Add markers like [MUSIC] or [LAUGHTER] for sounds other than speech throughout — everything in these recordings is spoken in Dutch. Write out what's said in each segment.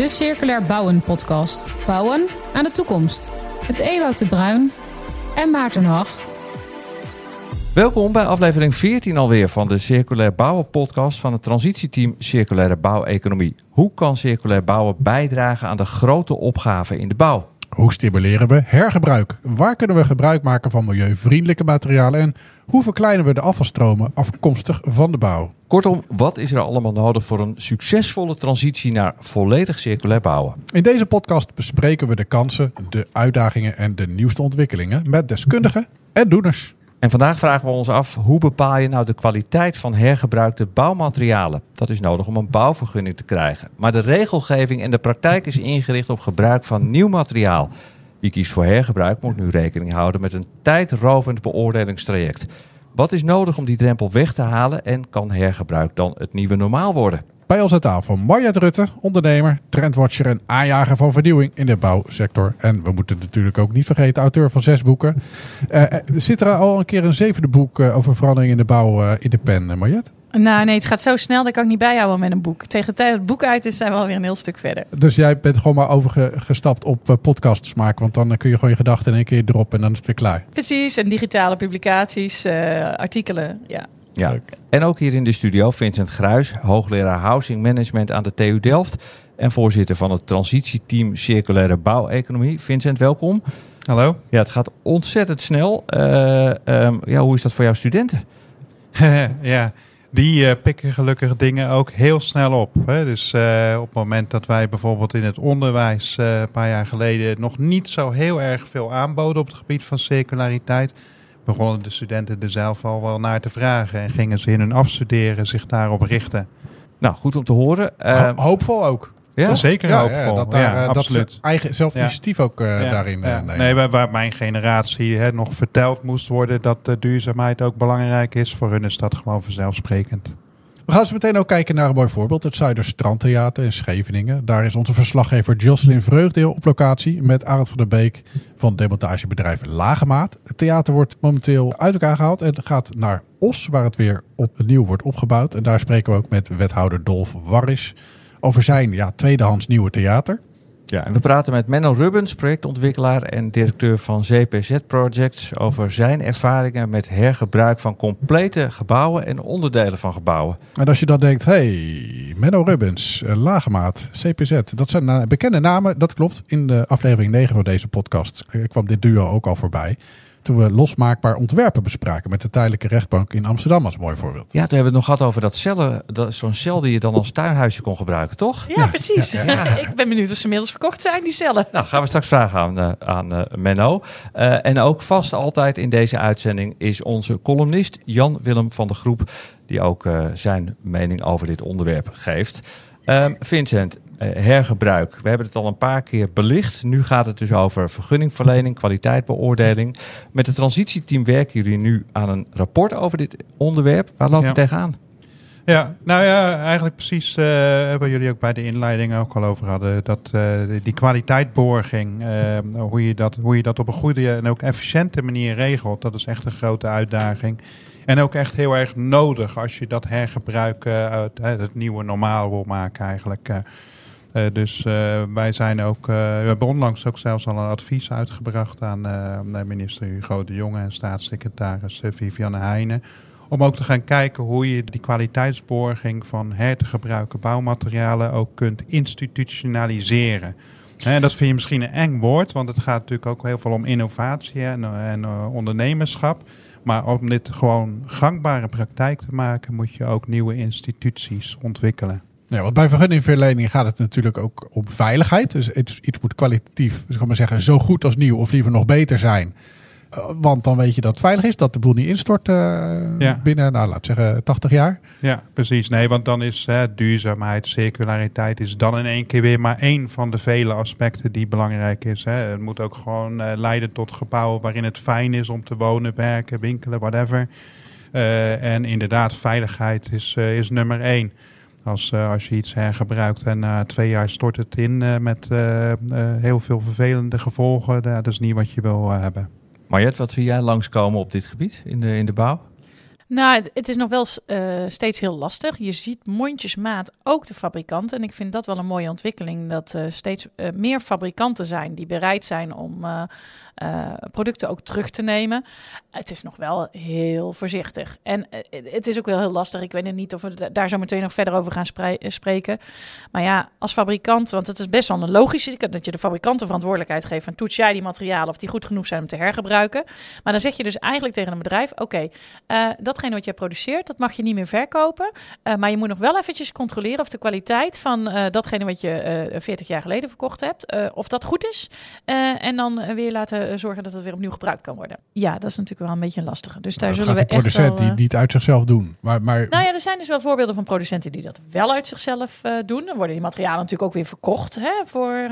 de Circulair Bouwen podcast. Bouwen aan de toekomst. Met Ewout de Bruin en Maarten Hag. Welkom bij aflevering 14 alweer van de Circulair Bouwen podcast van het transitieteam Circulaire Bouweconomie. Hoe kan circulair bouwen bijdragen aan de grote opgaven in de bouw? Hoe stimuleren we hergebruik? Waar kunnen we gebruik maken van milieuvriendelijke materialen? En hoe verkleinen we de afvalstromen afkomstig van de bouw? Kortom, wat is er allemaal nodig voor een succesvolle transitie naar volledig circulair bouwen? In deze podcast bespreken we de kansen, de uitdagingen en de nieuwste ontwikkelingen met deskundigen en doeners. En vandaag vragen we ons af, hoe bepaal je nou de kwaliteit van hergebruikte bouwmaterialen? Dat is nodig om een bouwvergunning te krijgen. Maar de regelgeving en de praktijk is ingericht op gebruik van nieuw materiaal. Wie kiest voor hergebruik moet nu rekening houden met een tijdrovend beoordelingstraject. Wat is nodig om die drempel weg te halen en kan hergebruik dan het nieuwe normaal worden? Bij ons aan tafel Marjet Rutte, ondernemer, trendwatcher en aanjager van vernieuwing in de bouwsector. En we moeten natuurlijk ook niet vergeten, auteur van zes boeken. Uh, zit er al een keer een zevende boek uh, over verandering in de bouw in de pen, Marjet? Nou nee, het gaat zo snel dat ik ook niet bijhouden met een boek. Tegen de tijd dat het boek uit is, zijn we alweer een heel stuk verder. Dus jij bent gewoon maar overgestapt op podcasts maken. Want dan kun je gewoon je gedachten in één keer droppen en dan is het weer klaar. Precies, en digitale publicaties, uh, artikelen, ja. Ja. En ook hier in de studio Vincent Gruis, hoogleraar Housing Management aan de TU Delft. En voorzitter van het transitieteam Circulaire Bouweconomie. Vincent, welkom. Hallo. Ja, het gaat ontzettend snel. Uh, um, ja, hoe is dat voor jouw studenten? [LAUGHS] ja, die uh, pikken gelukkig dingen ook heel snel op. Hè. Dus uh, op het moment dat wij bijvoorbeeld in het onderwijs uh, een paar jaar geleden nog niet zo heel erg veel aanboden op het gebied van circulariteit, begonnen de studenten er zelf al wel naar te vragen en gingen ze in hun afstuderen zich daarop richten. Nou, goed om te horen. Ho hoopvol ook. Ja? Zeker ja, hoopvol. Ja, dat, daar, ja, dat ze eigen zelf initiatief ja. ook uh, daarin ja. nemen. Nee, waar, waar, mijn generatie hè, nog verteld moest worden dat de duurzaamheid ook belangrijk is, voor hun is dat gewoon vanzelfsprekend. We gaan zo meteen ook kijken naar een mooi voorbeeld. Het Zuiderstrandtheater in Scheveningen. Daar is onze verslaggever Jocelyn Vreugdeel op locatie met Arend van der Beek van demontagebedrijf Lagemaat. Het theater wordt momenteel uit elkaar gehaald en gaat naar Os, waar het weer opnieuw wordt opgebouwd. En daar spreken we ook met wethouder Dolf Warris over zijn ja, tweedehands nieuwe theater. Ja, en we praten met Menno Rubbens, projectontwikkelaar en directeur van ZPZ Projects, over zijn ervaringen met hergebruik van complete gebouwen en onderdelen van gebouwen. En als je dan denkt, hey, Menno Rubbens, uh, Lagemaat, CPZ, dat zijn uh, bekende namen, dat klopt. In de aflevering 9 van deze podcast uh, kwam dit duo ook al voorbij. Toen we losmaakbaar ontwerpen bespraken met de tijdelijke rechtbank in Amsterdam als mooi voorbeeld. Ja, toen hebben we het nog gehad over dat cellen, dat, zo'n cel die je dan als tuinhuisje kon gebruiken, toch? Ja, ja precies. Ja, ja. ik ben benieuwd of ze inmiddels verkocht zijn, die cellen. Nou, gaan we straks vragen aan, uh, aan uh, Menno. Uh, en ook vast altijd in deze uitzending is onze columnist Jan Willem van de Groep, die ook zijn mening over dit onderwerp geeft. Um, Vincent, hergebruik. We hebben het al een paar keer belicht. Nu gaat het dus over vergunningverlening, kwaliteitbeoordeling. Met het transitieteam werken jullie nu aan een rapport over dit onderwerp. Waar lopen we ja. tegenaan? Ja, nou ja, eigenlijk precies uh, hebben jullie ook bij de inleiding ook al over hadden. Dat uh, die kwaliteitborging, uh, hoe, je dat, hoe je dat op een goede en ook efficiënte manier regelt, dat is echt een grote uitdaging. En ook echt heel erg nodig als je dat hergebruik uit het nieuwe normaal wil maken eigenlijk. Uh, dus uh, wij zijn ook, we hebben onlangs ook zelfs al een advies uitgebracht aan minister Hugo de Jonge en staatssecretaris Vivianne Heijnen. Om ook te gaan kijken hoe je die kwaliteitsborging van her te gebruiken bouwmaterialen ook kunt institutionaliseren. En dat vind je misschien een eng woord, want het gaat natuurlijk ook heel veel om innovatie en, en ondernemerschap. Maar om dit gewoon gangbare praktijk te maken, moet je ook nieuwe instituties ontwikkelen. Ja, want bij vergunningverlening gaat het natuurlijk ook om veiligheid. Dus iets, moet kwalitatief, dus ik maar zeggen, zo goed als nieuw of liever nog beter zijn. Uh, want dan weet je dat het veilig is, dat de boel niet instort uh, ja. binnen, nou laat zeggen, 80 jaar. Ja, precies. Nee, want dan is hè, duurzaamheid, circulariteit is dan in één keer weer maar één van de vele aspecten die belangrijk is. Hè. Het moet ook gewoon uh, leiden tot gebouwen waarin het fijn is om te wonen, werken, winkelen, whatever. en inderdaad, veiligheid is, is nummer één. Als, uh, als je iets hergebruikt en na uh, twee jaar stort het in uh, met heel veel vervelende gevolgen, dat is niet wat je wil hebben. Marjet, wat zie jij langskomen op dit gebied in de, in de bouw? Nou, het, is nog wel eh, steeds heel lastig. Je ziet mondjesmaat ook de fabrikanten. En ik vind dat wel een mooie ontwikkeling. Dat uh, steeds uh, meer fabrikanten zijn die bereid zijn om producten ook terug te nemen. Het is nog wel heel voorzichtig. En het is ook wel heel lastig. Ik weet niet of we daar zo meteen nog verder over gaan spreken. Maar ja, als fabrikant, want het is best wel een logische dat je de fabrikanten verantwoordelijkheid geeft van toets jij die materialen of die goed genoeg zijn om te hergebruiken. Maar dan zeg je dus eigenlijk tegen een bedrijf: oké, okay, datgene wat je produceert, dat mag je niet meer verkopen. Maar je moet nog wel eventjes controleren of de kwaliteit van datgene wat je uh, 40 jaar geleden verkocht hebt, of dat goed is. en dan weer laten zorgen dat het weer opnieuw gebruikt kan worden. Ja, dat is natuurlijk wel een beetje een lastige. Dus daar zullen we echt producent die niet uit zichzelf doen. Maar, maar... Nou ja, er zijn dus wel voorbeelden van producenten die dat wel uit zichzelf doen. Dan worden die materialen natuurlijk ook weer verkocht hè, voor,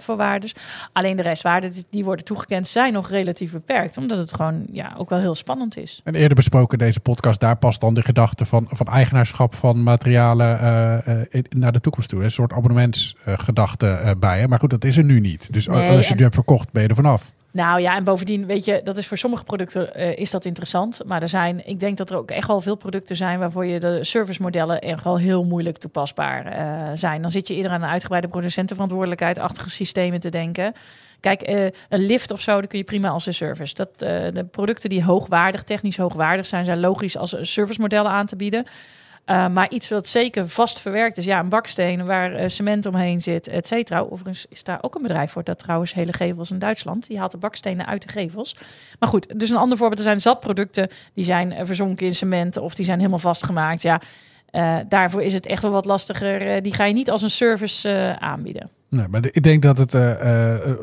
voor waardes. Alleen de restwaarden die worden toegekend zijn nog relatief beperkt, omdat het gewoon ja, ook wel heel spannend is. En eerder besproken deze podcast, daar past dan de gedachte van, van eigenaarschap van materialen uh, uh, naar de toekomst toe. Een soort abonnementsgedachte uh, bij. Hè? Maar goed, dat is er nu niet. Dus nee, als je en... nu hebt verkocht, ben je er vanaf. Nou ja, en bovendien, weet je, dat is voor sommige producten uh, is dat interessant. Maar er zijn, ik denk dat er ook echt wel veel producten zijn waarvoor je de servicemodellen echt wel heel moeilijk toepasbaar uh, zijn. Dan zit je eerder aan een uitgebreide producentenverantwoordelijkheid-achtige systemen te denken. Kijk, uh, een lift of zo, dat kun je prima als een service. Dat, de producten die hoogwaardig, technisch hoogwaardig zijn, zijn logisch als servicemodellen aan te bieden. Uh, maar iets wat zeker vast verwerkt is, ja, een baksteen waar uh, cement omheen zit, et cetera. Overigens is daar ook een bedrijf voor, dat trouwens hele gevels in Duitsland. Die haalt de bakstenen uit de gevels. Maar goed, dus een ander voorbeeld, er zijn zatproducten die zijn uh, verzonken in cement of die zijn helemaal vastgemaakt. Ja, daarvoor is het echt wel wat lastiger. die ga je niet als een service aanbieden. Nee, maar ik denk dat het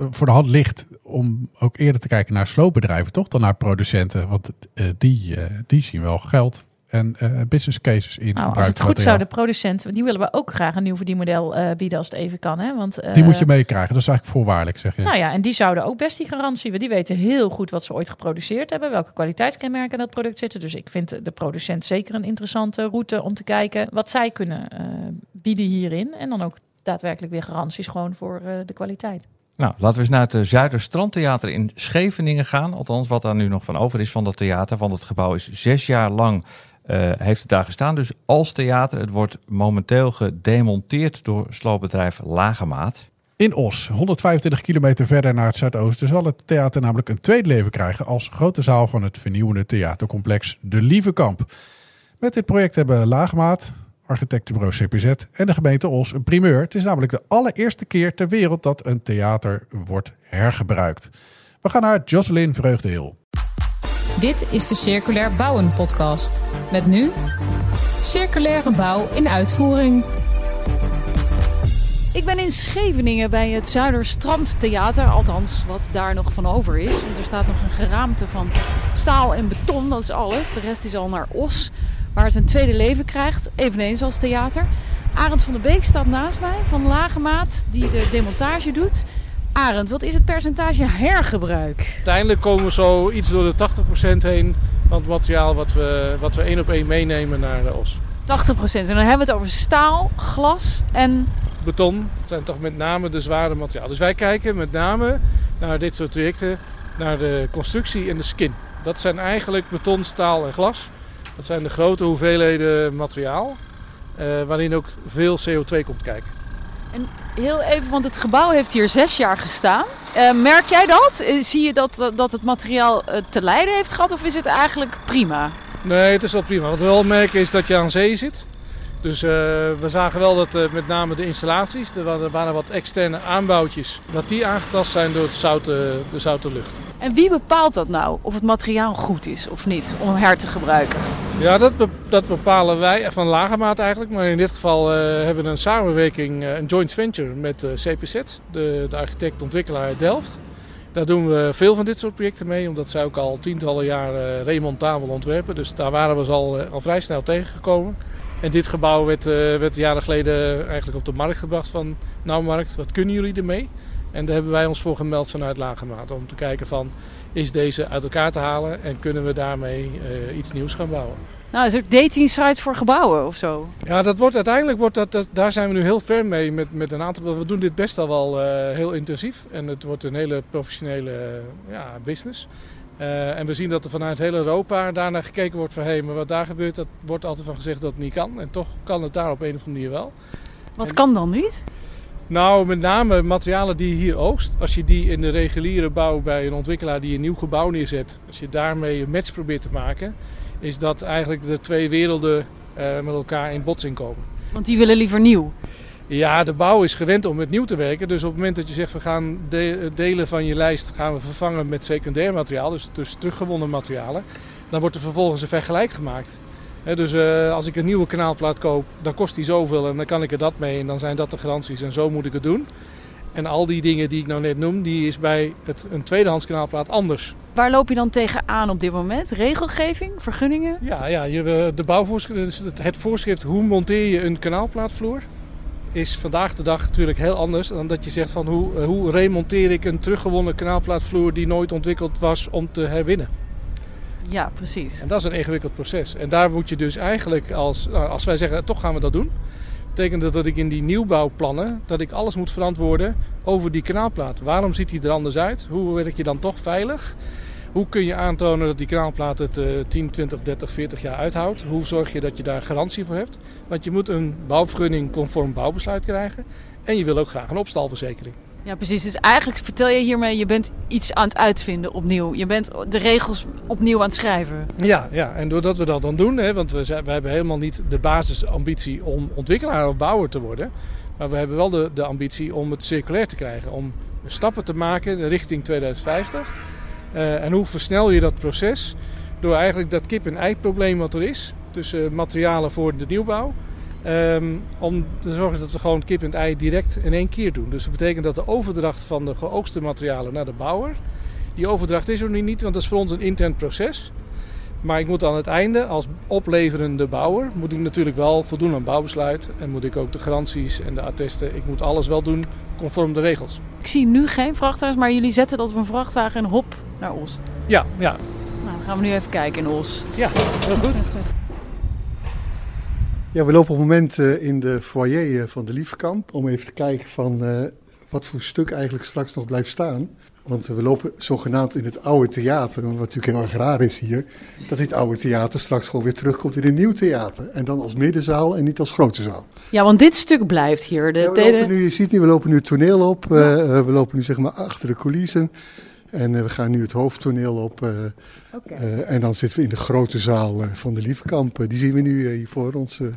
voor de hand ligt om ook eerder te kijken naar sloopbedrijven, toch? Dan naar producenten. Want die, die zien wel geld en uh, business cases in. Nou, als het goed zou, de producent, die willen we ook graag een nieuw verdienmodel uh, bieden als het even kan. Hè? Want, uh, die moet je meekrijgen, dat is eigenlijk voorwaardelijk, zeg je. Nou ja, en die zouden ook best die garantie, die weten heel goed wat ze ooit geproduceerd hebben, welke kwaliteitskenmerken in dat product zitten. Dus ik vind de producent zeker een interessante route om te kijken wat zij kunnen bieden hierin. En dan ook daadwerkelijk weer garanties gewoon voor de kwaliteit. Nou, laten we eens naar het Zuiderstrandtheater in Scheveningen gaan. Althans, wat daar nu nog van over is van dat theater. Want het gebouw is zes jaar lang uh, heeft het daar gestaan. Dus als theater. Het wordt momenteel gedemonteerd door sloopbedrijf Lagemaat. In Os, 125 kilometer verder naar het zuidoosten, zal het theater namelijk een tweede leven krijgen als grote zaal van het vernieuwende theatercomplex De Lievekamp. Met dit project hebben Lagemaat, architectenbureau CPZ en de gemeente Os een primeur. Het is namelijk de allereerste keer ter wereld dat een theater wordt hergebruikt. We gaan naar Jocelyn Vreugdeheel. Dit is de Circulair Bouwen podcast. Met nu circulaire bouw in uitvoering. Ik ben in Scheveningen bij het Zuiderstrandtheater, althans wat daar nog van over is. Want er staat nog een geraamte van staal en beton, dat is alles. De rest is al naar Os, waar het een tweede leven krijgt, eveneens als theater. Arend van der Beek staat naast mij van Lagemaat, die de demontage doet. Arend, wat is het percentage hergebruik? Uiteindelijk komen we zo iets door de 80% heen van het materiaal wat we, wat we één op één meenemen naar de OS. 80%. En dan hebben we het over staal, glas en... Beton dat zijn toch met name de zware materialen. Dus wij kijken met name naar dit soort trajecten, naar de constructie en de skin. Dat zijn eigenlijk beton, staal en glas. Dat zijn de grote hoeveelheden materiaal, eh, waarin ook veel CO2 komt kijken. En heel even, want het gebouw heeft hier zes jaar gestaan. Uh, merk jij dat? Uh, zie je dat, dat het materiaal uh, te lijden heeft gehad of is het eigenlijk prima? Nee, het is wel prima. Wat we wel merken is dat je aan zee zit. Dus we zagen wel dat met name de installaties, er waren wat externe aanbouwtjes, dat die aangetast zijn door het zoute, de zoute lucht. En wie bepaalt dat nou? Of het materiaal goed is of niet om her te gebruiken? Ja, dat, dat bepalen wij van lage maat eigenlijk. Maar in dit geval uh, hebben we een samenwerking, uh, een joint venture met eh, CPZ, de, de architect-ontwikkelaar uit Delft. Daar doen we veel van dit soort projecten mee, omdat zij ook al tientallen jaren remontabel ontwerpen. Dus daar waren we ze al, al vrij snel tegengekomen. En dit gebouw werd, werd jaren geleden eigenlijk op de markt gebracht van... Nou markt, wat kunnen jullie ermee? En daar hebben wij ons voor gemeld vanuit Lagemaat. Om te kijken van, is deze uit elkaar te halen en kunnen we daarmee uh, iets nieuws gaan bouwen. Nou, is het dating site voor gebouwen of zo? Ja, dat wordt uiteindelijk, wordt dat, dat, daar zijn we nu heel ver mee met, met een aantal. We doen dit best al wel uh, heel intensief en het wordt een hele professionele uh, ja, business. Eh, en we zien dat er vanuit heel Europa daarnaar gekeken wordt van hé, maar wat daar gebeurt, dat wordt altijd van gezegd dat het niet kan. En toch kan het daar op een of andere manier wel. Wat En- kan dan niet? Nou, met name materialen die je hier oogst. Als je die in de reguliere bouw bij een ontwikkelaar die een nieuw gebouw neerzet, als je daarmee een match probeert te maken, is dat eigenlijk de twee werelden eh, met elkaar in botsing komen. Want die willen liever nieuw. Ja, de bouw is gewend om met nieuw te werken. Dus op het moment dat je zegt we gaan de- delen van je lijst gaan we vervangen met secundair materiaal, dus, dus teruggewonnen materialen, dan wordt er vervolgens een vergelijk gemaakt. Dus eh, als ik een nieuwe kanaalplaat koop, dan kost die zoveel en dan kan ik er dat mee en dan zijn dat de garanties en zo moet ik het doen. En al die dingen die ik nou net noem, die is bij het, een tweedehands kanaalplaat anders. Waar loop je dan tegenaan op dit moment? Regelgeving, vergunningen? Ja, ja je, eh, de bouwvoorschrift, dus het- het voorschrift hoe monteer je een kanaalplaatvloer is vandaag de dag natuurlijk heel anders dan dat je zegt van hoe, eh, hoe remonteer ik een teruggewonnen kanaalplaatvloer die nooit ontwikkeld was om te herwinnen. Ja, precies. En dat is een ingewikkeld proces. En daar moet je dus eigenlijk als, nou, als wij zeggen toch gaan we dat doen, betekent dat dat ik in die nieuwbouwplannen dat ik alles moet verantwoorden over die kanaalplaat. Waarom ziet die er anders uit? Hoe werk je dan toch veilig? Hoe kun je aantonen dat die kanaalplaat het eh 10, 20, 30, 40 jaar uithoudt? Hoe zorg je dat je daar garantie voor hebt? Want je moet een bouwvergunning conform bouwbesluit krijgen. En je wil ook graag een opstalverzekering. Ja, precies. Dus eigenlijk vertel je hiermee, je bent iets aan het uitvinden opnieuw. Je bent de regels opnieuw aan het schrijven. Ja, ja, en doordat we dat dan doen, hè, want we, we hebben helemaal niet de basisambitie om ontwikkelaar of bouwer te worden. Maar we hebben wel de, de ambitie om het circulair te krijgen. Om stappen te maken richting 2050. Eh, en hoe versnel je dat proces? Door eigenlijk dat kip-en-ei probleem wat er is. Tussen materialen voor de nieuwbouw. Ehm, om te zorgen dat we gewoon kip en ei direct in één keer doen. Dus dat betekent dat de overdracht van de geoogste materialen naar de bouwer. Die overdracht is er nu niet, want dat is voor ons een intern proces. Maar ik moet aan het einde, als opleverende bouwer, moet ik natuurlijk wel voldoen aan bouwbesluit. En moet ik ook de garanties en de attesten. Ik moet alles wel doen conform de regels. Ik zie nu geen vrachtwagens, maar jullie zetten dat op een vrachtwagen en hop naar Os. Ja, ja, Nou, dan gaan we nu even kijken in Os. ja, heel goed. Ja, we lopen op het moment eh, in de foyer eh, van de Liefkamp om even te kijken van eh, wat voor stuk eigenlijk straks nog blijft staan. Want we lopen zogenaamd in het oude theater, wat natuurlijk heel erg raar is hier, dat dit oude theater straks gewoon weer terugkomt in een nieuw theater. En dan als middenzaal en niet als grote zaal. Ja, want dit stuk blijft hier. De Ja, we lopen nu, je ziet nu, we lopen nu het toneel op, we lopen nu zeg maar achter de coulissen. En eh, we gaan nu het hoofdtoneel op. eh, eh, en dan zitten we in de grote zaal van de Liefkamp. Eh, die zien we nu hier voor ons. eh.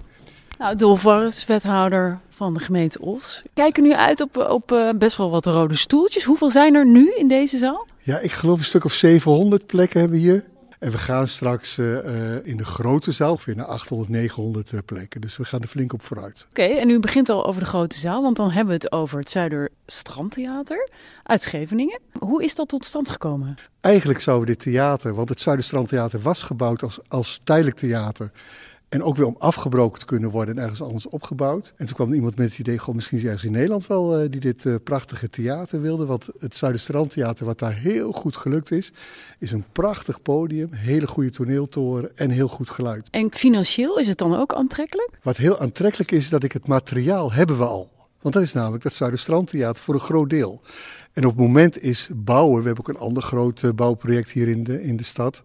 Nou, Dolf Warres, wethouder van de gemeente Os. We kijken nu uit op, op eh, best wel wat rode stoeltjes. Hoeveel zijn er nu in deze zaal? Ja, ik geloof een stuk of 700 plekken hebben we hier. En we gaan straks eh, eh, in de grote zaal weer naar 800, 900 eh, plekken. Dus we gaan er flink op vooruit. Oké, en u begint al over de grote zaal, want dan hebben we het over het Zuiderstrandtheater uit Scheveningen. Hoe is dat tot stand gekomen? Eigenlijk zouden we dit theater, want het Zuiderstrandtheater was gebouwd als, als tijdelijk theater. En ook weer om afgebroken te kunnen worden en ergens anders opgebouwd. En toen kwam iemand met het idee, goh, misschien is er ergens in Nederland wel eh, die dit eh, prachtige theater wilde. Want het Zuiderstrandtheater, wat daar heel goed gelukt is, is een prachtig podium, hele goede toneeltoren en heel goed geluid. En financieel is het dan ook aantrekkelijk? Wat heel aantrekkelijk is, dat ik het materiaal hebben we al. Want dat is namelijk dat Zuiderstrandtheater voor een groot deel. En op het moment is bouwen, we hebben ook een ander groot eh, bouwproject hier in de, in de stad.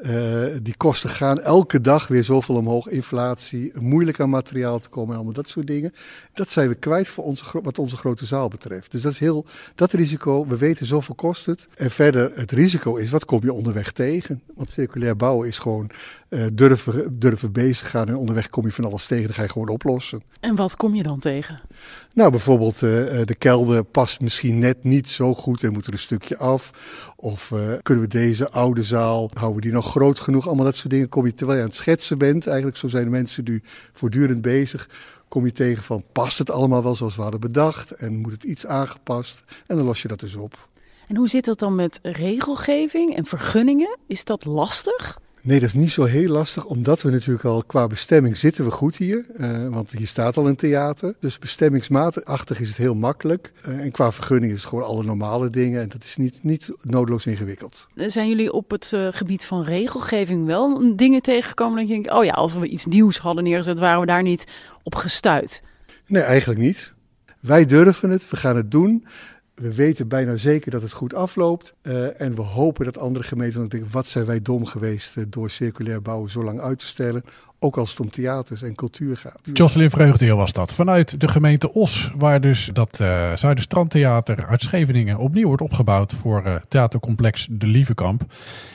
Eh, die kosten gaan elke dag weer zoveel omhoog. Inflatie, moeilijk aan materiaal te komen, allemaal dat soort dingen. Dat zijn we kwijt voor onze, wat onze grote zaal betreft. Dus dat is heel, dat risico, we weten zoveel kost het. En verder, het risico is, wat kom je onderweg tegen? Want circulair bouwen is gewoon eh, durven, durven bezig gaan. En onderweg kom je van alles tegen, dan ga je gewoon oplossen. En wat kom je dan tegen? Nou, bijvoorbeeld eh, de kelder past misschien net niet zo goed en moet er een stukje af. Of eh, kunnen we deze oude zaal, houden we die nog groot genoeg? Allemaal dat soort dingen kom je terwijl je aan het schetsen bent. Eigenlijk zo zijn de mensen nu voortdurend bezig. Kom je tegen van, past het allemaal wel zoals we hadden bedacht? En moet het iets aangepast? En dan los je dat dus op. En hoe zit dat dan met regelgeving en vergunningen? Is dat lastig? Nee, dat is niet zo heel lastig, omdat we natuurlijk al qua bestemming zitten we goed hier. eh, want hier staat al een theater. Dus bestemmingsmatig is het heel makkelijk. Eh, en qua vergunning is het gewoon alle normale dingen. En dat is niet, niet noodloos ingewikkeld. Zijn jullie op het eh, gebied van regelgeving wel dingen tegengekomen dat je denkt, oh ja, als we iets nieuws hadden neergezet, waren we daar niet op gestuurd? Nee, eigenlijk niet. Wij durven het, we gaan het doen. We weten bijna zeker dat het goed afloopt. Uh, en we hopen dat andere gemeenten ook denken, wat zijn wij dom geweest uh, door circulair bouwen zo lang uit te stellen. Ook als het om theaters en cultuur gaat. Jocelyn Vreugdeel was dat. Vanuit de gemeente Os, waar dus dat uh, Zuiderstrandtheater uit Scheveningen opnieuw wordt opgebouwd voor uh, theatercomplex De Lievekamp.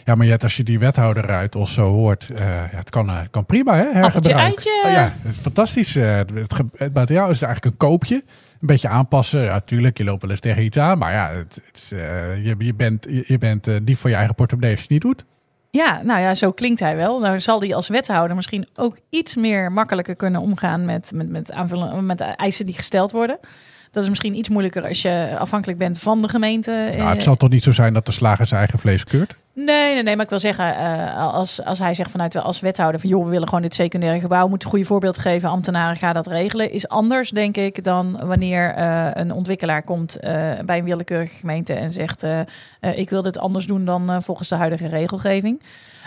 Ja, maar Jet, als je die wethouder uit Os zo hoort, uh, ja, het kan, het kan prima hè, hergebruiken. Oh, ja, het is fantastisch. het, het materiaal is eigenlijk een koopje. Een beetje aanpassen. Ja, tuurlijk, je loopt wel eens tegen iets aan. Maar ja, het, het is, je, je, bent, je, je bent dief voor je eigen portemonnee als je het niet doet. Ja, nou ja, zo klinkt hij wel. Nou zal hij als wethouder misschien ook iets meer makkelijker kunnen omgaan met, met, met, aanvullen, met eisen die gesteld worden. Dat is misschien iets moeilijker als je afhankelijk bent van de gemeente. Nou, het zal toch niet zo zijn dat de slager zijn eigen vlees keurt? Nee, nee, nee, maar ik wil zeggen, uh, als, als hij zegt vanuit als wethouder van joh, we willen gewoon dit secundaire gebouw, moet een goede voorbeeld geven, ambtenaren gaan dat regelen, is anders denk ik dan wanneer uh, een ontwikkelaar komt uh, bij een willekeurige gemeente en zegt ik wil dit anders doen dan volgens de huidige regelgeving.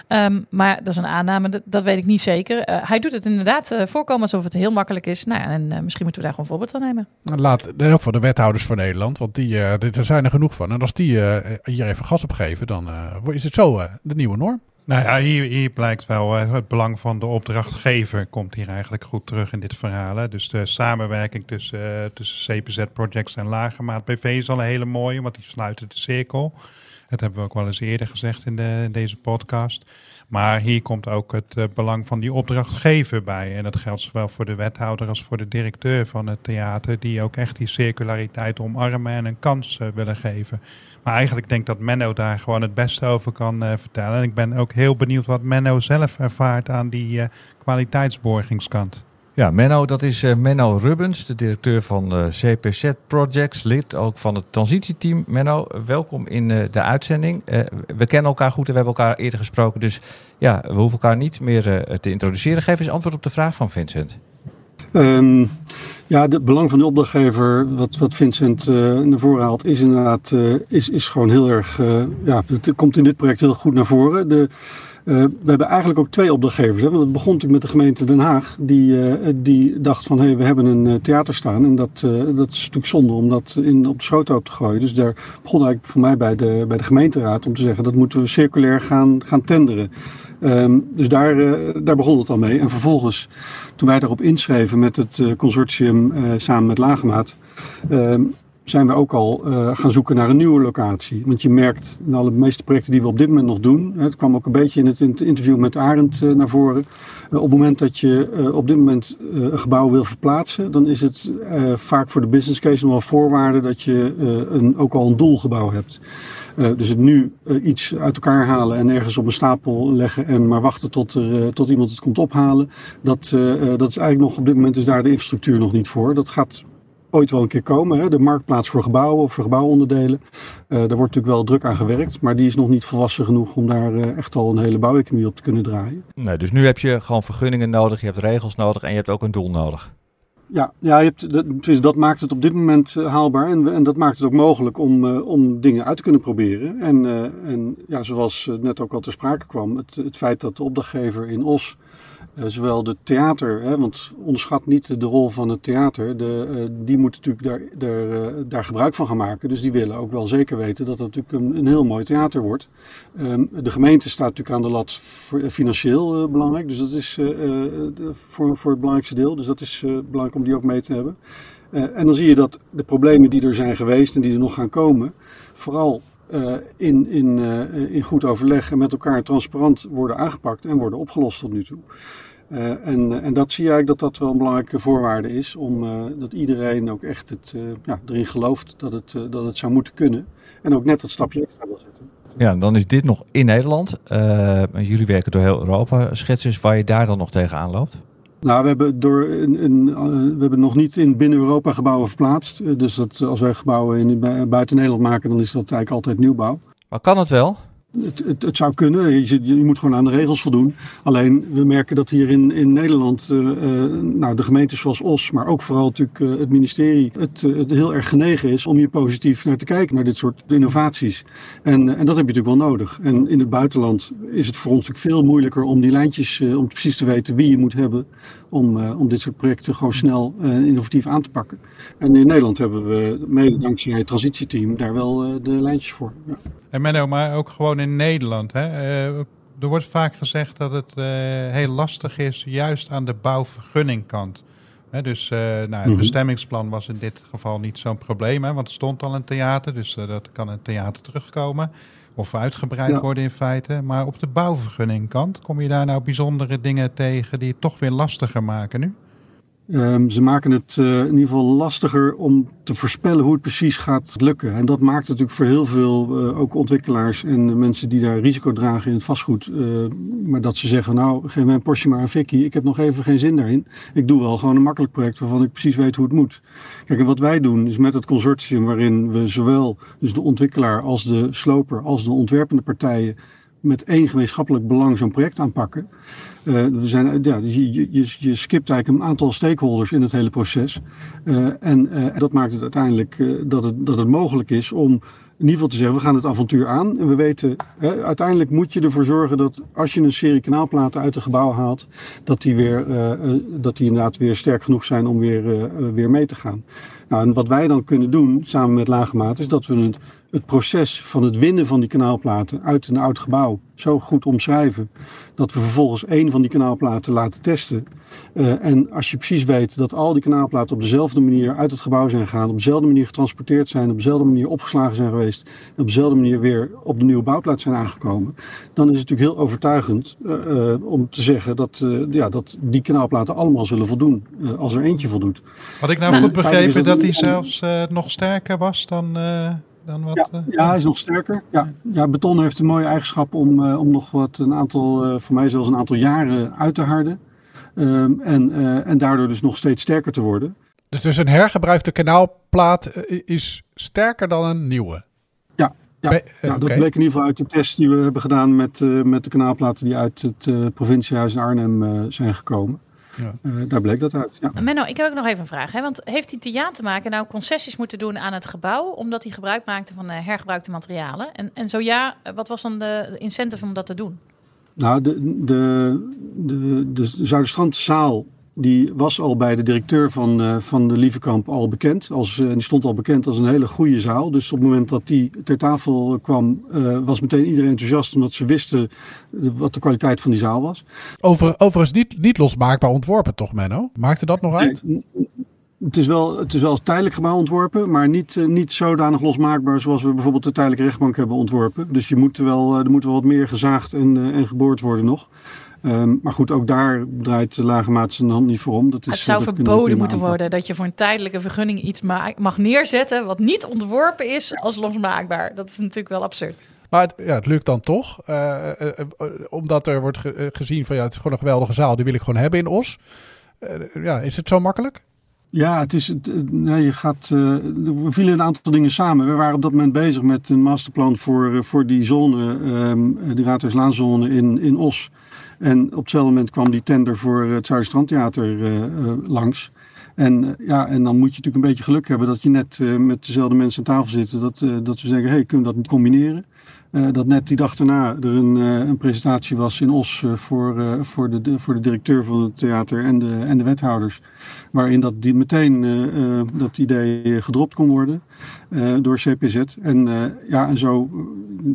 Um, maar dat is een aanname, dat, dat weet ik niet zeker. hij doet het inderdaad voorkomen alsof het heel makkelijk is. Nou, en misschien moeten we daar gewoon voorbeeld van nemen. Laat, ook voor de wethouders van Nederland, want die, er zijn er genoeg van. En als die hier even gas op geven, dan is het zo de nieuwe norm. Nou ja, hier, hier blijkt wel het belang van de opdrachtgever komt hier eigenlijk goed terug in dit verhaal. Hè. Dus de samenwerking tussen, uh, tussen CPZ Projects en Lagermaat BV is al een hele mooie, want die sluiten de cirkel. Dat hebben we ook wel eens eerder gezegd in, de, in deze podcast. Maar hier komt ook het uh, belang van die opdrachtgever bij. En dat geldt zowel voor de wethouder als voor de directeur van het theater, die ook echt die circulariteit omarmen en een kans willen geven. Maar eigenlijk denk ik dat Menno daar gewoon het beste over kan uh, vertellen. En ik ben ook heel benieuwd wat Menno zelf ervaart aan die kwaliteitsborgingskant. Ja, Menno, dat is uh, Menno Rubbens, de directeur van CPZ Projects, lid ook van het transitieteam. Menno, welkom in de uitzending. we kennen elkaar goed en we hebben elkaar eerder gesproken, dus ja, we hoeven elkaar niet meer te introduceren. Geef eens antwoord op de vraag van Vincent. Um, ja, het belang van de opdrachtgever, wat, wat Vincent uh, naar voren haalt, is inderdaad is, is gewoon heel erg. Ja, het komt in dit project heel goed naar voren. De, we hebben eigenlijk ook twee opdrachtgevers. Hè? Want het begon natuurlijk met de gemeente Den Haag. Die, die dacht van hé, hey, we hebben een theater staan. En dat, dat is natuurlijk zonde om dat in, op de schoothoop te gooien. Dus daar begon eigenlijk voor mij bij de, bij de gemeenteraad om te zeggen dat moeten we circulair gaan, gaan tenderen. Um, dus daar, daar begon het al mee. En vervolgens, toen wij daarop inschreven met het consortium samen met Lagemaat, ehm, zijn we ook al gaan zoeken naar een nieuwe locatie. Want je merkt in alle meeste projecten die we op dit moment nog doen, het kwam ook een beetje in het interview met Arend naar voren. op het moment dat je op dit moment een gebouw wil verplaatsen, dan is het vaak voor de business case nog wel voorwaarde dat je een, ook al een doelgebouw hebt. Dus het nu iets uit elkaar halen en ergens op een stapel leggen en maar wachten tot, er, tot iemand het komt ophalen. Dat, dat is eigenlijk nog op dit moment is daar de infrastructuur nog niet voor. Dat gaat ooit wel een keer komen. Hè? De marktplaats voor gebouwen of voor gebouwonderdelen. daar wordt natuurlijk wel druk aan gewerkt, maar die is nog niet volwassen genoeg om daar echt al een hele bouweconomie op te kunnen draaien. Nee, dus nu heb je gewoon vergunningen nodig, je hebt regels nodig en je hebt ook een doel nodig. Ja, ja je hebt, dat, dat maakt het op dit moment uh, haalbaar en, en, dat maakt het ook mogelijk om, uh, om dingen uit te kunnen proberen. En, en ja, zoals net ook al ter sprake kwam, het, het feit dat de opdrachtgever in Os zowel de theater, hè, want onderschat niet de rol van het theater, de, uh, die moeten natuurlijk daar, daar, uh, daar, gebruik van gaan maken. Dus die willen ook wel zeker weten dat het natuurlijk een, heel mooi theater wordt. Um, de gemeente staat natuurlijk aan de lat financieel belangrijk, dus dat is voor, voor het belangrijkste deel. Dus dat is belangrijk om die ook mee te hebben. en dan zie je dat de problemen die er zijn geweest en die er nog gaan komen, vooral in, in, in goed overleg en met elkaar transparant worden aangepakt en worden opgelost tot nu toe. Uh, en, en dat zie je eigenlijk dat dat wel een belangrijke voorwaarde is, om dat iedereen ook echt het, ja, erin gelooft dat het, dat het zou moeten kunnen. En ook net dat stapje extra wil zetten. Ja, dan is dit nog in Nederland. jullie werken door heel Europa. Schets eens waar je daar dan nog tegenaan loopt. Nou, we hebben, door een, een, we hebben nog niet in binnen Europa gebouwen verplaatst. Dus dat, als wij gebouwen in, buiten Nederland maken, dan is dat eigenlijk altijd nieuwbouw. Maar kan het wel? Het, zou kunnen. Je, je, moet gewoon aan de regels voldoen. Alleen we merken dat hier in, in Nederland, uh, nou, de gemeentes zoals Os, maar ook vooral natuurlijk uh, het ministerie, het, heel erg genegen is om hier positief naar te kijken, naar dit soort innovaties. En, en dat heb je natuurlijk wel nodig. En in het buitenland is het voor ons natuurlijk veel moeilijker om die lijntjes, om precies te weten wie je moet hebben om, om dit soort projecten gewoon snel en innovatief aan te pakken. En in Nederland hebben we, mede dankzij het transitieteam, daar wel de lijntjes voor. Ja. En Menno, maar ook gewoon in Nederland. Hè? er wordt vaak gezegd dat het heel lastig is, juist aan de bouwvergunningkant. Hè, dus nou, het -hmm. bestemmingsplan was in dit geval niet zo'n probleem, hè, want er stond al een theater, dus dat kan een theater terugkomen of uitgebreid ja. worden in feite. Maar op de bouwvergunningkant, kom je daar nou bijzondere dingen tegen die het toch weer lastiger maken nu? Um, ze maken het uh, in ieder geval lastiger om te voorspellen hoe het precies gaat lukken. En dat maakt natuurlijk voor heel veel, uh, ook ontwikkelaars en mensen die daar risico dragen in het vastgoed. Uh, maar dat ze zeggen, nou geef mij Porsche maar een Vicky, ik heb nog even geen zin daarin. Ik doe wel gewoon een makkelijk project waarvan ik precies weet hoe het moet. Kijk, en wat wij doen is met het consortium waarin we zowel dus de ontwikkelaar als de sloper als de ontwerpende partijen met één gemeenschappelijk belang zo'n project aanpakken. Uh, we zijn, ja, je, je, je skipt eigenlijk een aantal stakeholders in het hele proces. Uh, en dat maakt het uiteindelijk dat, het, dat het mogelijk is om in ieder geval te zeggen, we gaan het avontuur aan. En we weten, uiteindelijk moet je ervoor zorgen dat als je een serie kanaalplaten uit het gebouw haalt, dat die, weer, dat die inderdaad weer sterk genoeg zijn om weer, weer mee te gaan. Nou, en wat wij dan kunnen doen, samen met Lagemaat, is dat we het, het proces van het winnen van die kanaalplaten uit een oud gebouw zo goed omschrijven, dat we vervolgens één van die kanaalplaten laten testen. Uh, en als je precies weet dat al die kanaalplaten op dezelfde manier uit het gebouw zijn gegaan, op dezelfde manier getransporteerd zijn, op dezelfde manier opgeslagen zijn geweest, en op dezelfde manier weer op de nieuwe bouwplaats zijn aangekomen, dan is het natuurlijk heel overtuigend uh, uh, om te zeggen dat, ja, dat die kanaalplaten allemaal zullen voldoen, als er eentje voldoet. Had ik nou goed begrepen dat die zelfs nog sterker was dan dan wat? Ja, ja, hij is nog sterker. Ja. ja, beton heeft een mooie eigenschap om, uh, om nog wat een aantal, uh, voor mij zelfs een aantal jaren uit te harden. Um, en, uh, en daardoor dus nog steeds sterker te worden. Dus, dus een hergebruikte kanaalplaat is sterker dan een nieuwe? Ja, ja, ja okay. dat bleek in ieder geval uit de test die we hebben gedaan met, met de kanaalplaten die uit het provinciehuis in Arnhem zijn gekomen. Ja. Uh, daar bleek dat uit. Ja. Menno, ik heb ook nog even een vraag. Hè? Want heeft die theatermaker nou concessies moeten doen aan het gebouw, omdat hij gebruik maakte van uh, hergebruikte materialen? En, en zo ja, wat was dan de, de incentive om dat te doen? Nou, de, de, de, de Zuiderstrandzaal die was al bij de directeur van, uh, van de Lievekamp al bekend. Als, uh, die stond al bekend als een hele goede zaal. Dus op het moment dat die ter tafel kwam, uh, was meteen iedereen enthousiast. Omdat ze wisten wat de kwaliteit van die zaal was. Over, overigens niet, niet losmaakbaar ontworpen toch, Menno? Maakte dat nog uit? Nee, het is, wel, het is wel tijdelijk gebouw ontworpen, maar niet, niet zodanig losmaakbaar zoals we bijvoorbeeld de tijdelijke rechtbank hebben ontworpen. Dus je moet wel, er moet wel wat meer gezaagd en, en geboord worden nog. Um, maar goed, ook daar draait de lage maat zijn hand niet voor om. Dat is, het zou dat verboden moeten worden dat je voor een tijdelijke vergunning iets mag neerzetten wat niet ontworpen is als losmaakbaar. Dat is natuurlijk wel absurd. Maar het, ja, het lukt dan toch. Uh, uh, uh, omdat er wordt ge gezien van ja, het is gewoon een geweldige zaal. Die wil ik gewoon hebben in Os. ja, is het zo makkelijk? Ja, het is, nee, je gaat, we vielen een aantal dingen samen. We waren op dat moment bezig met een masterplan voor, voor die zone, um, die Raadhuislaanzone in, in Os. En op hetzelfde moment kwam die tender voor het Zuiderstrandtheater uh, uh, langs. En, ja, en dan moet je natuurlijk een beetje geluk hebben dat je net met dezelfde mensen aan tafel zit. Dat, dat we zeggen, hey, kunnen we dat niet combineren? Uh, dat net die dag daarna er een, uh, een presentatie was in Os uh, voor, voor, de, de, voor de directeur van het theater en de, en de wethouders. Waarin dat die meteen dat idee gedropt kon worden door CPZ. En, ja, en zo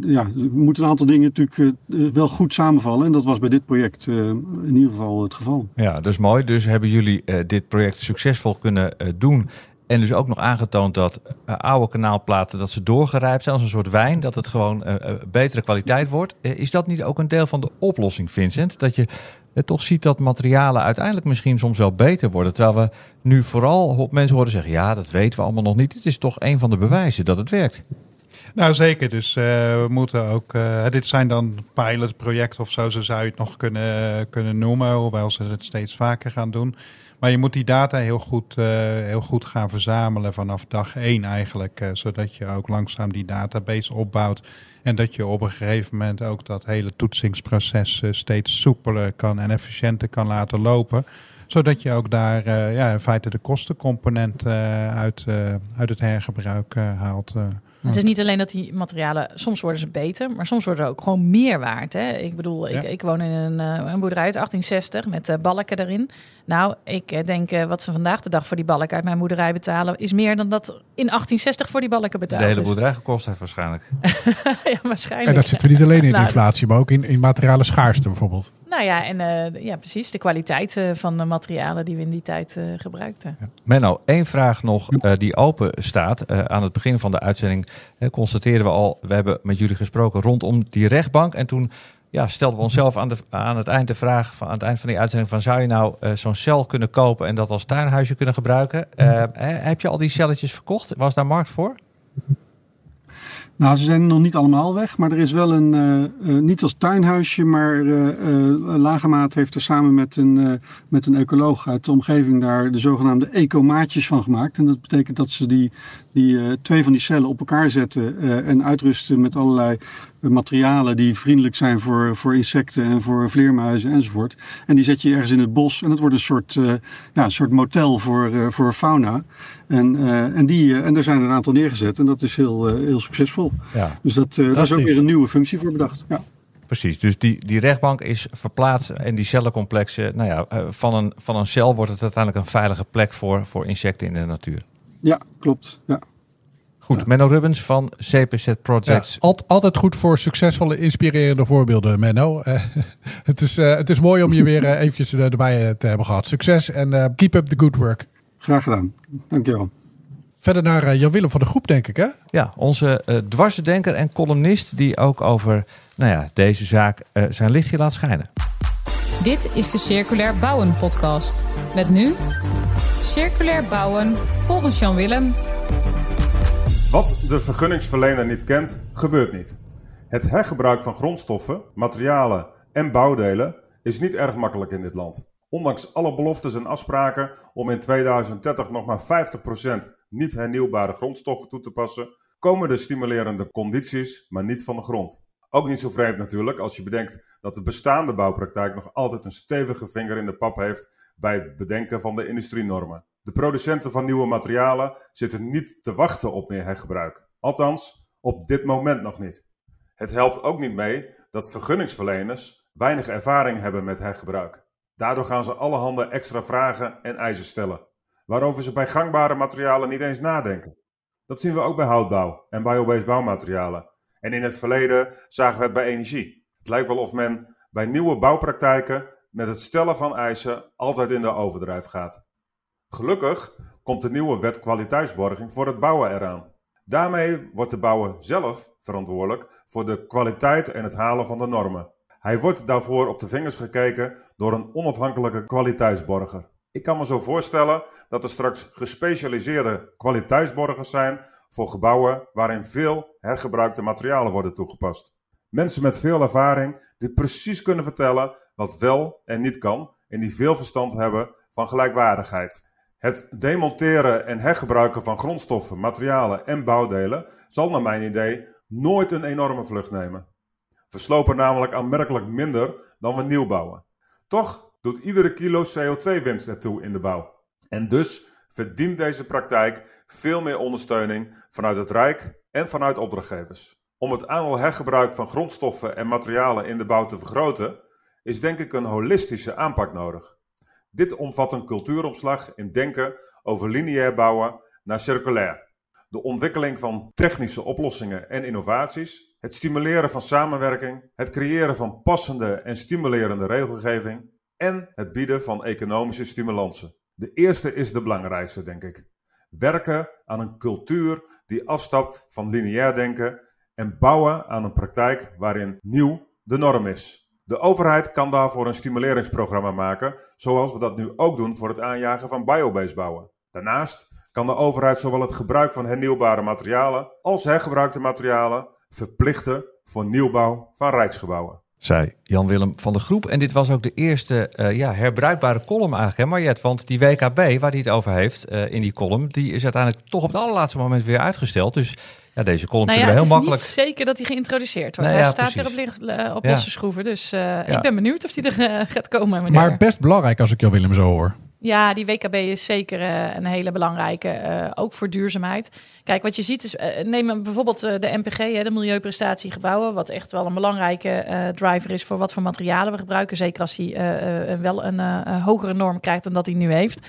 ja, moeten een aantal dingen natuurlijk wel goed samenvallen. En dat was bij dit project in ieder geval het geval. Ja, dat is mooi. Dus hebben jullie dit project succesvol kunnen doen en dus ook nog aangetoond dat uh, oude kanaalplaten dat ze doorgerijpt zijn als een soort wijn, dat het gewoon uh, betere kwaliteit wordt. Is dat niet ook een deel van de oplossing, Vincent? Dat je toch ziet dat materialen uiteindelijk misschien soms wel beter worden. Terwijl we nu vooral mensen horen zeggen: ja, dat weten we allemaal nog niet. Het is toch een van de bewijzen dat het werkt. Nou, zeker. Dus we moeten ook. Dit zijn dan pilotprojecten of zo, zo zou je het nog kunnen, kunnen noemen. Hoewel ze het steeds vaker gaan doen. Maar je moet die data heel goed, uh, heel goed gaan verzamelen vanaf dag één eigenlijk. zodat je ook langzaam die database opbouwt. En dat je op een gegeven moment ook dat hele toetsingsproces steeds soepeler kan en efficiënter kan laten lopen zodat je ook daar ja, in feite de kostencomponent uit, uit het hergebruik haalt. Het is niet alleen dat die materialen, soms worden ze beter, maar soms worden ze ook gewoon meer waard. Hè? Ik bedoel, ik, ik woon in een, uh, een boerderij uit 1860 met uh, balken erin. Nou, ik eh, denk wat ze vandaag de dag voor die balken uit mijn boerderij betalen, is meer dan dat in 1860 voor die balken betaald De hele boerderij gekost heeft waarschijnlijk. [LAUGHS] ja, waarschijnlijk. En dat zit er niet alleen in nou, inflatie, maar ook in, in materialen schaarste bijvoorbeeld. Nou ja, en ja, precies. De kwaliteit van de materialen die we in die tijd gebruikten. Ja. Menno, één vraag nog die open staat. aan het begin van de uitzending constateerden we al, we hebben met jullie gesproken rondom die rechtbank. En toen ja, stelden we onszelf aan, de, aan het eind de vraag, van, aan het eind van die uitzending, van zou je nou uh, zo'n cel kunnen kopen en dat als tuinhuisje kunnen gebruiken? Uh, heb je al die celletjes verkocht? Was daar markt voor? Nou, ze zijn nog niet allemaal weg, maar er is wel een, uh, uh, niet als tuinhuisje, maar uh, Lagemaat heeft er samen met een, met een ecoloog uit de omgeving daar de zogenaamde ecomaatjes van gemaakt. En dat betekent dat ze die, die twee van die cellen op elkaar zetten en uitrusten met allerlei materialen die vriendelijk zijn voor, voor insecten en voor vleermuizen enzovoort. En die zet je ergens in het bos en dat wordt een soort, ja, een soort motel voor, voor fauna. En, en, die, en daar zijn er een aantal neergezet en dat is heel, heel succesvol. Ja. Dus dat, uh, daar is ook weer een nieuwe functie voor bedacht. Ja. Precies, dus die, die rechtbank is verplaatst en die cellencomplexen, nou ja, uh, van, een, van een cel wordt het uiteindelijk een veilige plek voor, voor insecten in de natuur. Ja, klopt. Ja. Goed, ja. Menno Rubbens van CPZ Projects. Ja, altijd goed voor succesvolle, inspirerende voorbeelden, Menno. Uh, [LAUGHS] het, is, uh, het is mooi om je weer uh, eventjes erbij te hebben gehad. Succes en keep up the good work. Graag gedaan. Dankjewel. Verder naar uh, Jan-Willem van de Groep, denk ik, hè? Ja, onze uh, dwarsdenker en columnist die ook over nou ja, deze zaak uh, zijn lichtje laat schijnen. Dit is de Circulair Bouwen podcast. Met nu Circulair Bouwen volgens Jan-Willem. Wat de vergunningsverlener niet kent, gebeurt niet. Het hergebruik van grondstoffen, materialen en bouwdelen is niet erg makkelijk in dit land. Ondanks alle beloftes en afspraken om in 2030 nog maar 50% niet hernieuwbare grondstoffen toe te passen, komen de stimulerende condities maar niet van de grond. Ook niet zo vreemd natuurlijk als je bedenkt dat de bestaande bouwpraktijk nog altijd een stevige vinger in de pap heeft bij het bedenken van de industrienormen. De producenten van nieuwe materialen zitten niet te wachten op meer hergebruik. Althans, op dit moment nog niet. Het helpt ook niet mee dat vergunningsverleners weinig ervaring hebben met hergebruik. Daardoor gaan ze allerhande extra vragen en eisen stellen, waarover ze bij gangbare materialen niet eens nadenken. Dat zien we ook bij houtbouw en biobased bouwmaterialen. En in het verleden zagen we het bij energie. Het lijkt wel of men bij nieuwe bouwpraktijken met het stellen van eisen altijd in de overdrijf gaat. Gelukkig komt de nieuwe wet kwaliteitsborging voor het bouwen eraan. Daarmee wordt de bouwer zelf verantwoordelijk voor de kwaliteit en het halen van de normen. Hij wordt daarvoor op de vingers gekeken door een onafhankelijke kwaliteitsborger. Ik kan me zo voorstellen dat er straks gespecialiseerde kwaliteitsborgers zijn voor gebouwen waarin veel hergebruikte materialen worden toegepast. Mensen met veel ervaring die precies kunnen vertellen wat wel en niet kan en die veel verstand hebben van gelijkwaardigheid. Het demonteren en hergebruiken van grondstoffen, materialen en bouwdelen zal naar mijn idee nooit een enorme vlucht nemen. We slopen namelijk aanmerkelijk minder dan we nieuw bouwen. Toch doet iedere kilo CO2-winst ertoe in de bouw. En dus verdient deze praktijk veel meer ondersteuning vanuit het Rijk en vanuit opdrachtgevers. Om het aantal hergebruik van grondstoffen en materialen in de bouw te vergroten, is denk ik een holistische aanpak nodig. Dit omvat een cultuuromslag in denken over lineair bouwen naar circulair. De ontwikkeling van technische oplossingen en innovaties het stimuleren van samenwerking, het creëren van passende en stimulerende regelgeving en het bieden van economische stimulansen. De eerste is de belangrijkste, denk ik. Werken aan een cultuur die afstapt van lineair denken en bouwen aan een praktijk waarin nieuw de norm is. De overheid kan daarvoor een stimuleringsprogramma maken, zoals we dat nu ook doen voor het aanjagen van biobased bouwen. Daarnaast kan de overheid zowel het gebruik van hernieuwbare materialen als hergebruikte materialen verplichten voor nieuwbouw van rijksgebouwen. Zei Jan-Willem van de Groep. En dit was ook de eerste uh, ja, herbruikbare column eigenlijk, hè Mariette? Want die WKB, waar hij het over heeft uh, in die column... die is uiteindelijk toch op het allerlaatste moment weer uitgesteld. Dus ja, deze column nou ja, kunnen we heel het is makkelijk... niet zeker dat hij geïntroduceerd wordt. Nee, hij ja, staat precies. weer op, Ja. losse schroeven. Dus uh, Ja. ik ben benieuwd of hij er uh, gaat komen. meneer. Maar best belangrijk als ik jou Willem zo hoor. Ja, die WKB is zeker eh, een hele belangrijke, eh, ook voor duurzaamheid. Kijk, wat je ziet is, eh, neem bijvoorbeeld de MPG, hè, de Milieuprestatiegebouwen, wat echt wel een belangrijke driver is voor wat voor materialen we gebruiken. Zeker als hij wel een hogere norm krijgt dan dat hij nu heeft.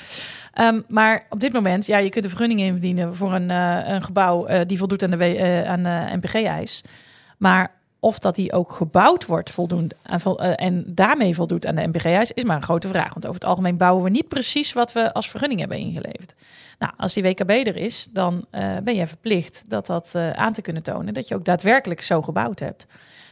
Ehm, maar op dit moment, ja, je kunt een vergunning indienen voor een, een gebouw die voldoet aan de, W- aan de MPG-eis. Maar of dat die ook gebouwd wordt voldoend aan vol- eh, en daarmee voldoet aan de MPG-eis, is maar een grote vraag. Want over het algemeen bouwen we niet precies wat we als vergunning hebben ingeleverd. Nou, als die WKB er is, dan eh, ben je verplicht dat dat eh, aan te kunnen tonen, dat je ook daadwerkelijk zo gebouwd hebt.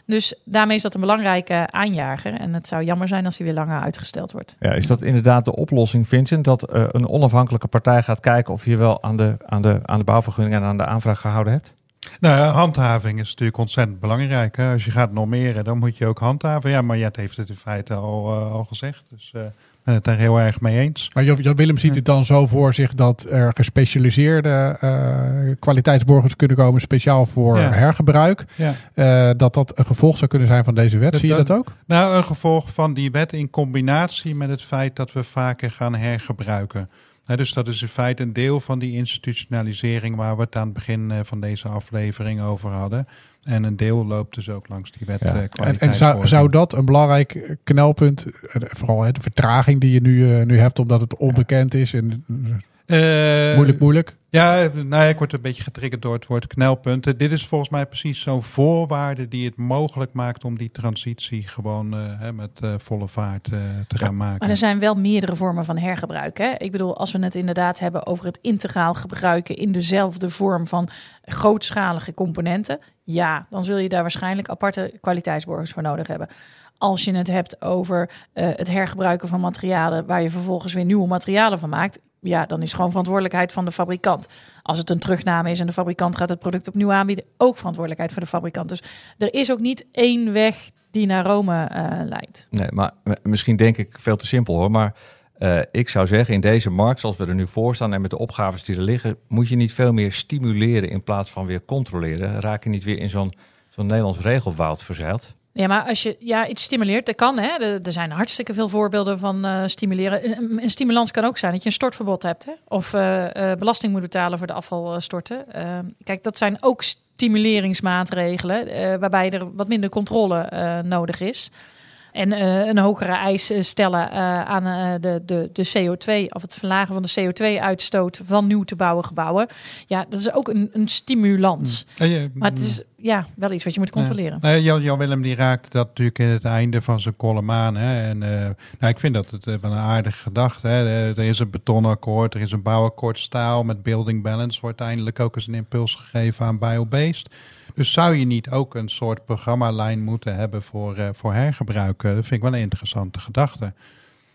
Dus daarmee is dat een belangrijke aanjager. En het zou jammer zijn als die weer langer uitgesteld wordt. Ja, is dat inderdaad de oplossing, Vincent? Dat een onafhankelijke partij gaat kijken of je wel aan de, aan, de, aan de bouwvergunning en aan de aanvraag gehouden hebt? Nou, ja, handhaving is natuurlijk ontzettend belangrijk. Hè? Als je gaat normeren, dan moet je ook handhaven. Ja, maar Jet heeft het in feite al, eh, al gezegd. Dus ik ben het daar heel erg mee eens. Maar Jan Willem ziet het dan zo voor zich dat er gespecialiseerde eh, kwaliteitsborgers kunnen komen, speciaal voor Ja. hergebruik. Ja. Dat dat een gevolg zou kunnen zijn van deze wet. Dat- Zie je dat- dat ook? Nou, een gevolg van die wet in combinatie met het feit dat we vaker gaan hergebruiken. Dus dat is in feite een deel van die institutionalisering waar we het aan het begin eh, van deze aflevering over hadden. En een deel loopt dus ook langs die wet Ja. eh, En, en zou, zou dat een belangrijk knelpunt, eh, vooral hè, de vertraging die je nu, nu hebt omdat het onbekend is en Eh, moeilijk, moeilijk. Ja, nou, ja, ik word een beetje getriggerd door het woord knelpunten. Dit is volgens mij precies zo'n voorwaarde die het mogelijk maakt om die transitie gewoon eh, hè, met eh, volle vaart eh, te gaan maken. Maar er zijn wel meerdere vormen van hergebruik. Hè? Ik bedoel, als we het inderdaad hebben over het integraal gebruiken in dezelfde vorm van grootschalige componenten, ja, dan zul je daar waarschijnlijk aparte kwaliteitsborgers voor nodig hebben. Als je het hebt over eh, het hergebruiken van materialen waar je vervolgens weer nieuwe materialen van maakt, ja, dan is gewoon verantwoordelijkheid van de fabrikant. Als het een terugname is en de fabrikant gaat het product opnieuw aanbieden, ook verantwoordelijkheid voor de fabrikant. Dus er is ook niet één weg die naar Rome eh, leidt. Nee, maar misschien denk ik veel te simpel hoor. Maar eh, ik zou zeggen, in deze markt, zoals we er nu voor staan en met de opgaves die er liggen, moet je niet veel meer stimuleren in plaats van weer controleren. Raak je niet weer in zo'n zo'n Nederlands regelwoud verzeild? Ja, maar als je ja, iets stimuleert, dat kan. Hè? Er, zijn hartstikke veel voorbeelden van eh, stimuleren. Een, stimulans kan ook zijn dat je een stortverbod hebt. Hè? Of eh, eh, belasting moet betalen voor de afvalstorten. Eh, kijk, dat zijn ook stimuleringsmaatregelen... waarbij er wat minder controle nodig is. En eh, een hogere eis eh, stellen eh, aan de, de, de CO2... of het verlagen van de CO2-uitstoot van nieuw te bouwen gebouwen. Ja, dat is ook een, een stimulans. Je- Maar het is ja, wel iets wat je moet controleren. Ja. Jan, Jan Willem die raakte dat natuurlijk in het einde van zijn column aan. Hè. En, nou, ik vind dat het wel een aardige gedachte. Hè. Er er is een betonakkoord, er is een bouwakkoord staal met building balance. Wordt eindelijk ook eens een impuls gegeven aan biobased. Dus zou je niet ook een soort programmalijn moeten hebben voor, eh, voor hergebruik? Eh, Dat vind ik wel een interessante gedachte.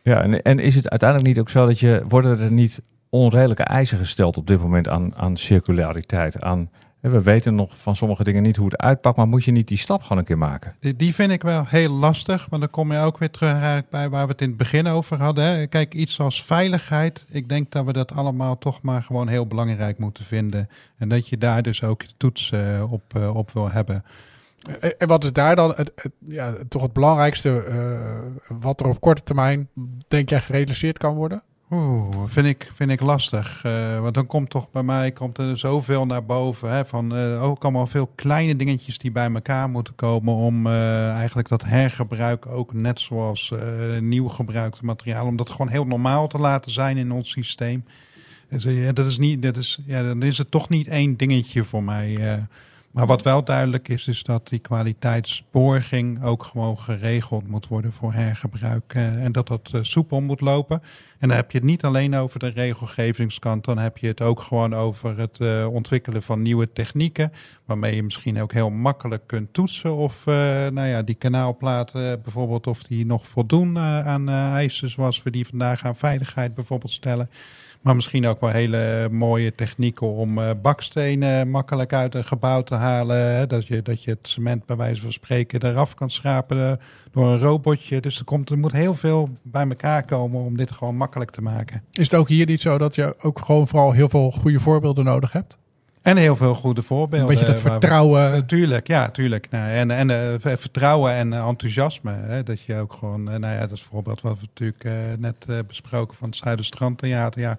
Ja, en, en is het uiteindelijk niet ook zo dat je, worden er niet onredelijke eisen gesteld op dit moment aan, aan circulariteit? Aan, we weten nog van sommige dingen niet hoe het uitpakt, maar moet je niet die stap gewoon een keer maken? Die, die vind ik wel heel lastig, want dan kom je ook weer terug eigenlijk bij waar we het in het begin over hadden. Hè. Kijk, iets als veiligheid, ik denk dat we dat allemaal toch maar gewoon heel belangrijk moeten vinden. En dat je daar dus ook toets eh, op, eh, op wil hebben. En- wat is daar dan het, het- ja, toch het belangrijkste eh, wat er op korte termijn, denk jij, gerealiseerd kan worden? Oeh, vind ik, vind ik lastig. Eh, want dan komt toch bij mij komt er zoveel naar boven. Hè, van eh, ook allemaal veel kleine dingetjes die bij elkaar moeten komen. Om eh, eigenlijk dat hergebruik ook net zoals nieuw gebruikte materiaal. Om dat gewoon heel normaal te laten zijn in ons systeem. Ja, dat is niet, dat is, ja, dan is het toch niet één dingetje voor mij. Maar wat wel duidelijk is, is dat die kwaliteitsborging ook gewoon geregeld moet worden voor hergebruik. eh, en dat dat eh, soepel moet lopen. En dan heb je het niet alleen over de regelgevingskant, dan heb je het ook gewoon over het eh, ontwikkelen van nieuwe technieken, waarmee je misschien ook heel makkelijk kunt toetsen of nou ja, die kanaalplaten bijvoorbeeld, of die nog voldoen aan eisen zoals we die vandaag aan veiligheid bijvoorbeeld stellen. Maar misschien ook wel hele mooie technieken om uh, bakstenen makkelijk uit een gebouw te halen. Hè? Dat, je, dat je het cement bij wijze van spreken eraf kan schrapen door een robotje. Dus er, komt, er moet heel veel bij elkaar komen om dit gewoon makkelijk te maken. Is het ook hier niet zo dat je ook gewoon vooral heel veel goede voorbeelden nodig hebt? En heel veel goede voorbeelden. Een beetje dat vertrouwen. Natuurlijk, ja, tuurlijk. Nou, en en uh, vertrouwen en enthousiasme. Hè, dat je ook gewoon, nou ja, dat is voorbeeld wat we natuurlijk uh, net uh, besproken van het Zuiderstrandtheater. Ja,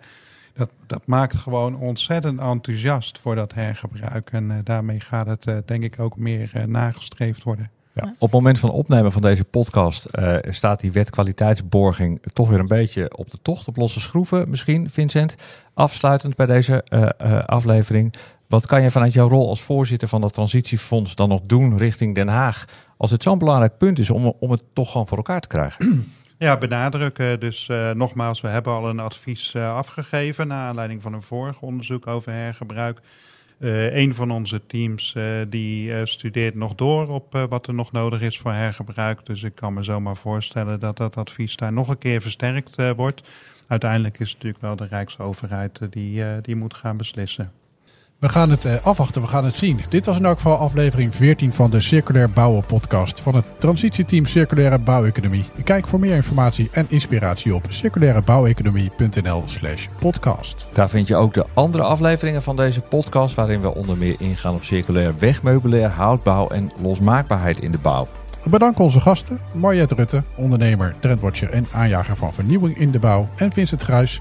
dat, dat maakt gewoon ontzettend enthousiast voor dat hergebruik. En daarmee gaat het denk ik ook meer nagestreefd worden. Ja. Op het moment van opnemen van deze podcast staat die wet kwaliteitsborging toch weer een beetje op de tocht, op losse schroeven misschien, Vincent. Afsluitend bij deze aflevering. Wat kan je vanuit jouw rol als voorzitter van dat transitiefonds dan nog doen richting Den Haag? Als het zo'n belangrijk punt is om, om het toch gewoon voor elkaar te krijgen. [CLEARS THROAT] Ja, benadrukken. Dus uh, nogmaals, we hebben al een advies uh, afgegeven naar aanleiding van een vorig onderzoek over hergebruik. Uh, een van onze teams die studeert nog door op wat er nog nodig is voor hergebruik. Dus ik kan me zomaar voorstellen dat dat advies daar nog een keer versterkt wordt. Uiteindelijk is het natuurlijk wel de Rijksoverheid die, die moet gaan beslissen. We gaan het uh, afwachten, we gaan het zien. Dit was in elk geval aflevering 14 van de Circulair Bouwen podcast van het transitieteam Circulaire Bouweconomie. Kijk voor meer informatie en inspiratie op circulairebouweconomie.nl slash podcast. Daar vind je ook de andere afleveringen van deze podcast waarin we onder meer ingaan op circulair wegmeubilair, houtbouw en losmaakbaarheid in de bouw. We bedanken onze gasten, Mariette Rutte, ondernemer, trendwatcher en aanjager van vernieuwing in de bouw en Vincent Gruis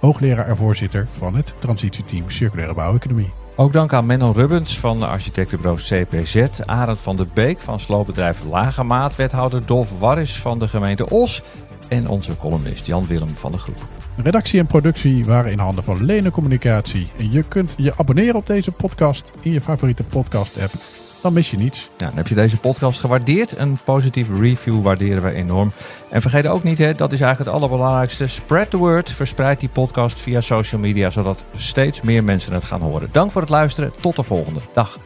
hoogleraar en voorzitter van het transitieteam Circulaire Bouweconomie. Ook dank aan Menno Rubbens van de architectenbureau CPZ, Arend van der Beek van sloopbedrijf Lagemaat, wethouder Dolf Warris van de gemeente Os en onze columnist Jan Willem van de Groep. Redactie en productie waren in handen van Lene Communicatie. En je kunt je abonneren op deze podcast in je favoriete podcast app dan mis je niets. Ja, dan heb je deze podcast gewaardeerd. Een positieve review waarderen we enorm. En vergeet ook niet, hè, dat is eigenlijk het allerbelangrijkste. Spread the word. Verspreid die podcast via social media, zodat steeds meer mensen het gaan horen. Dank voor het luisteren. Tot de volgende. Dag.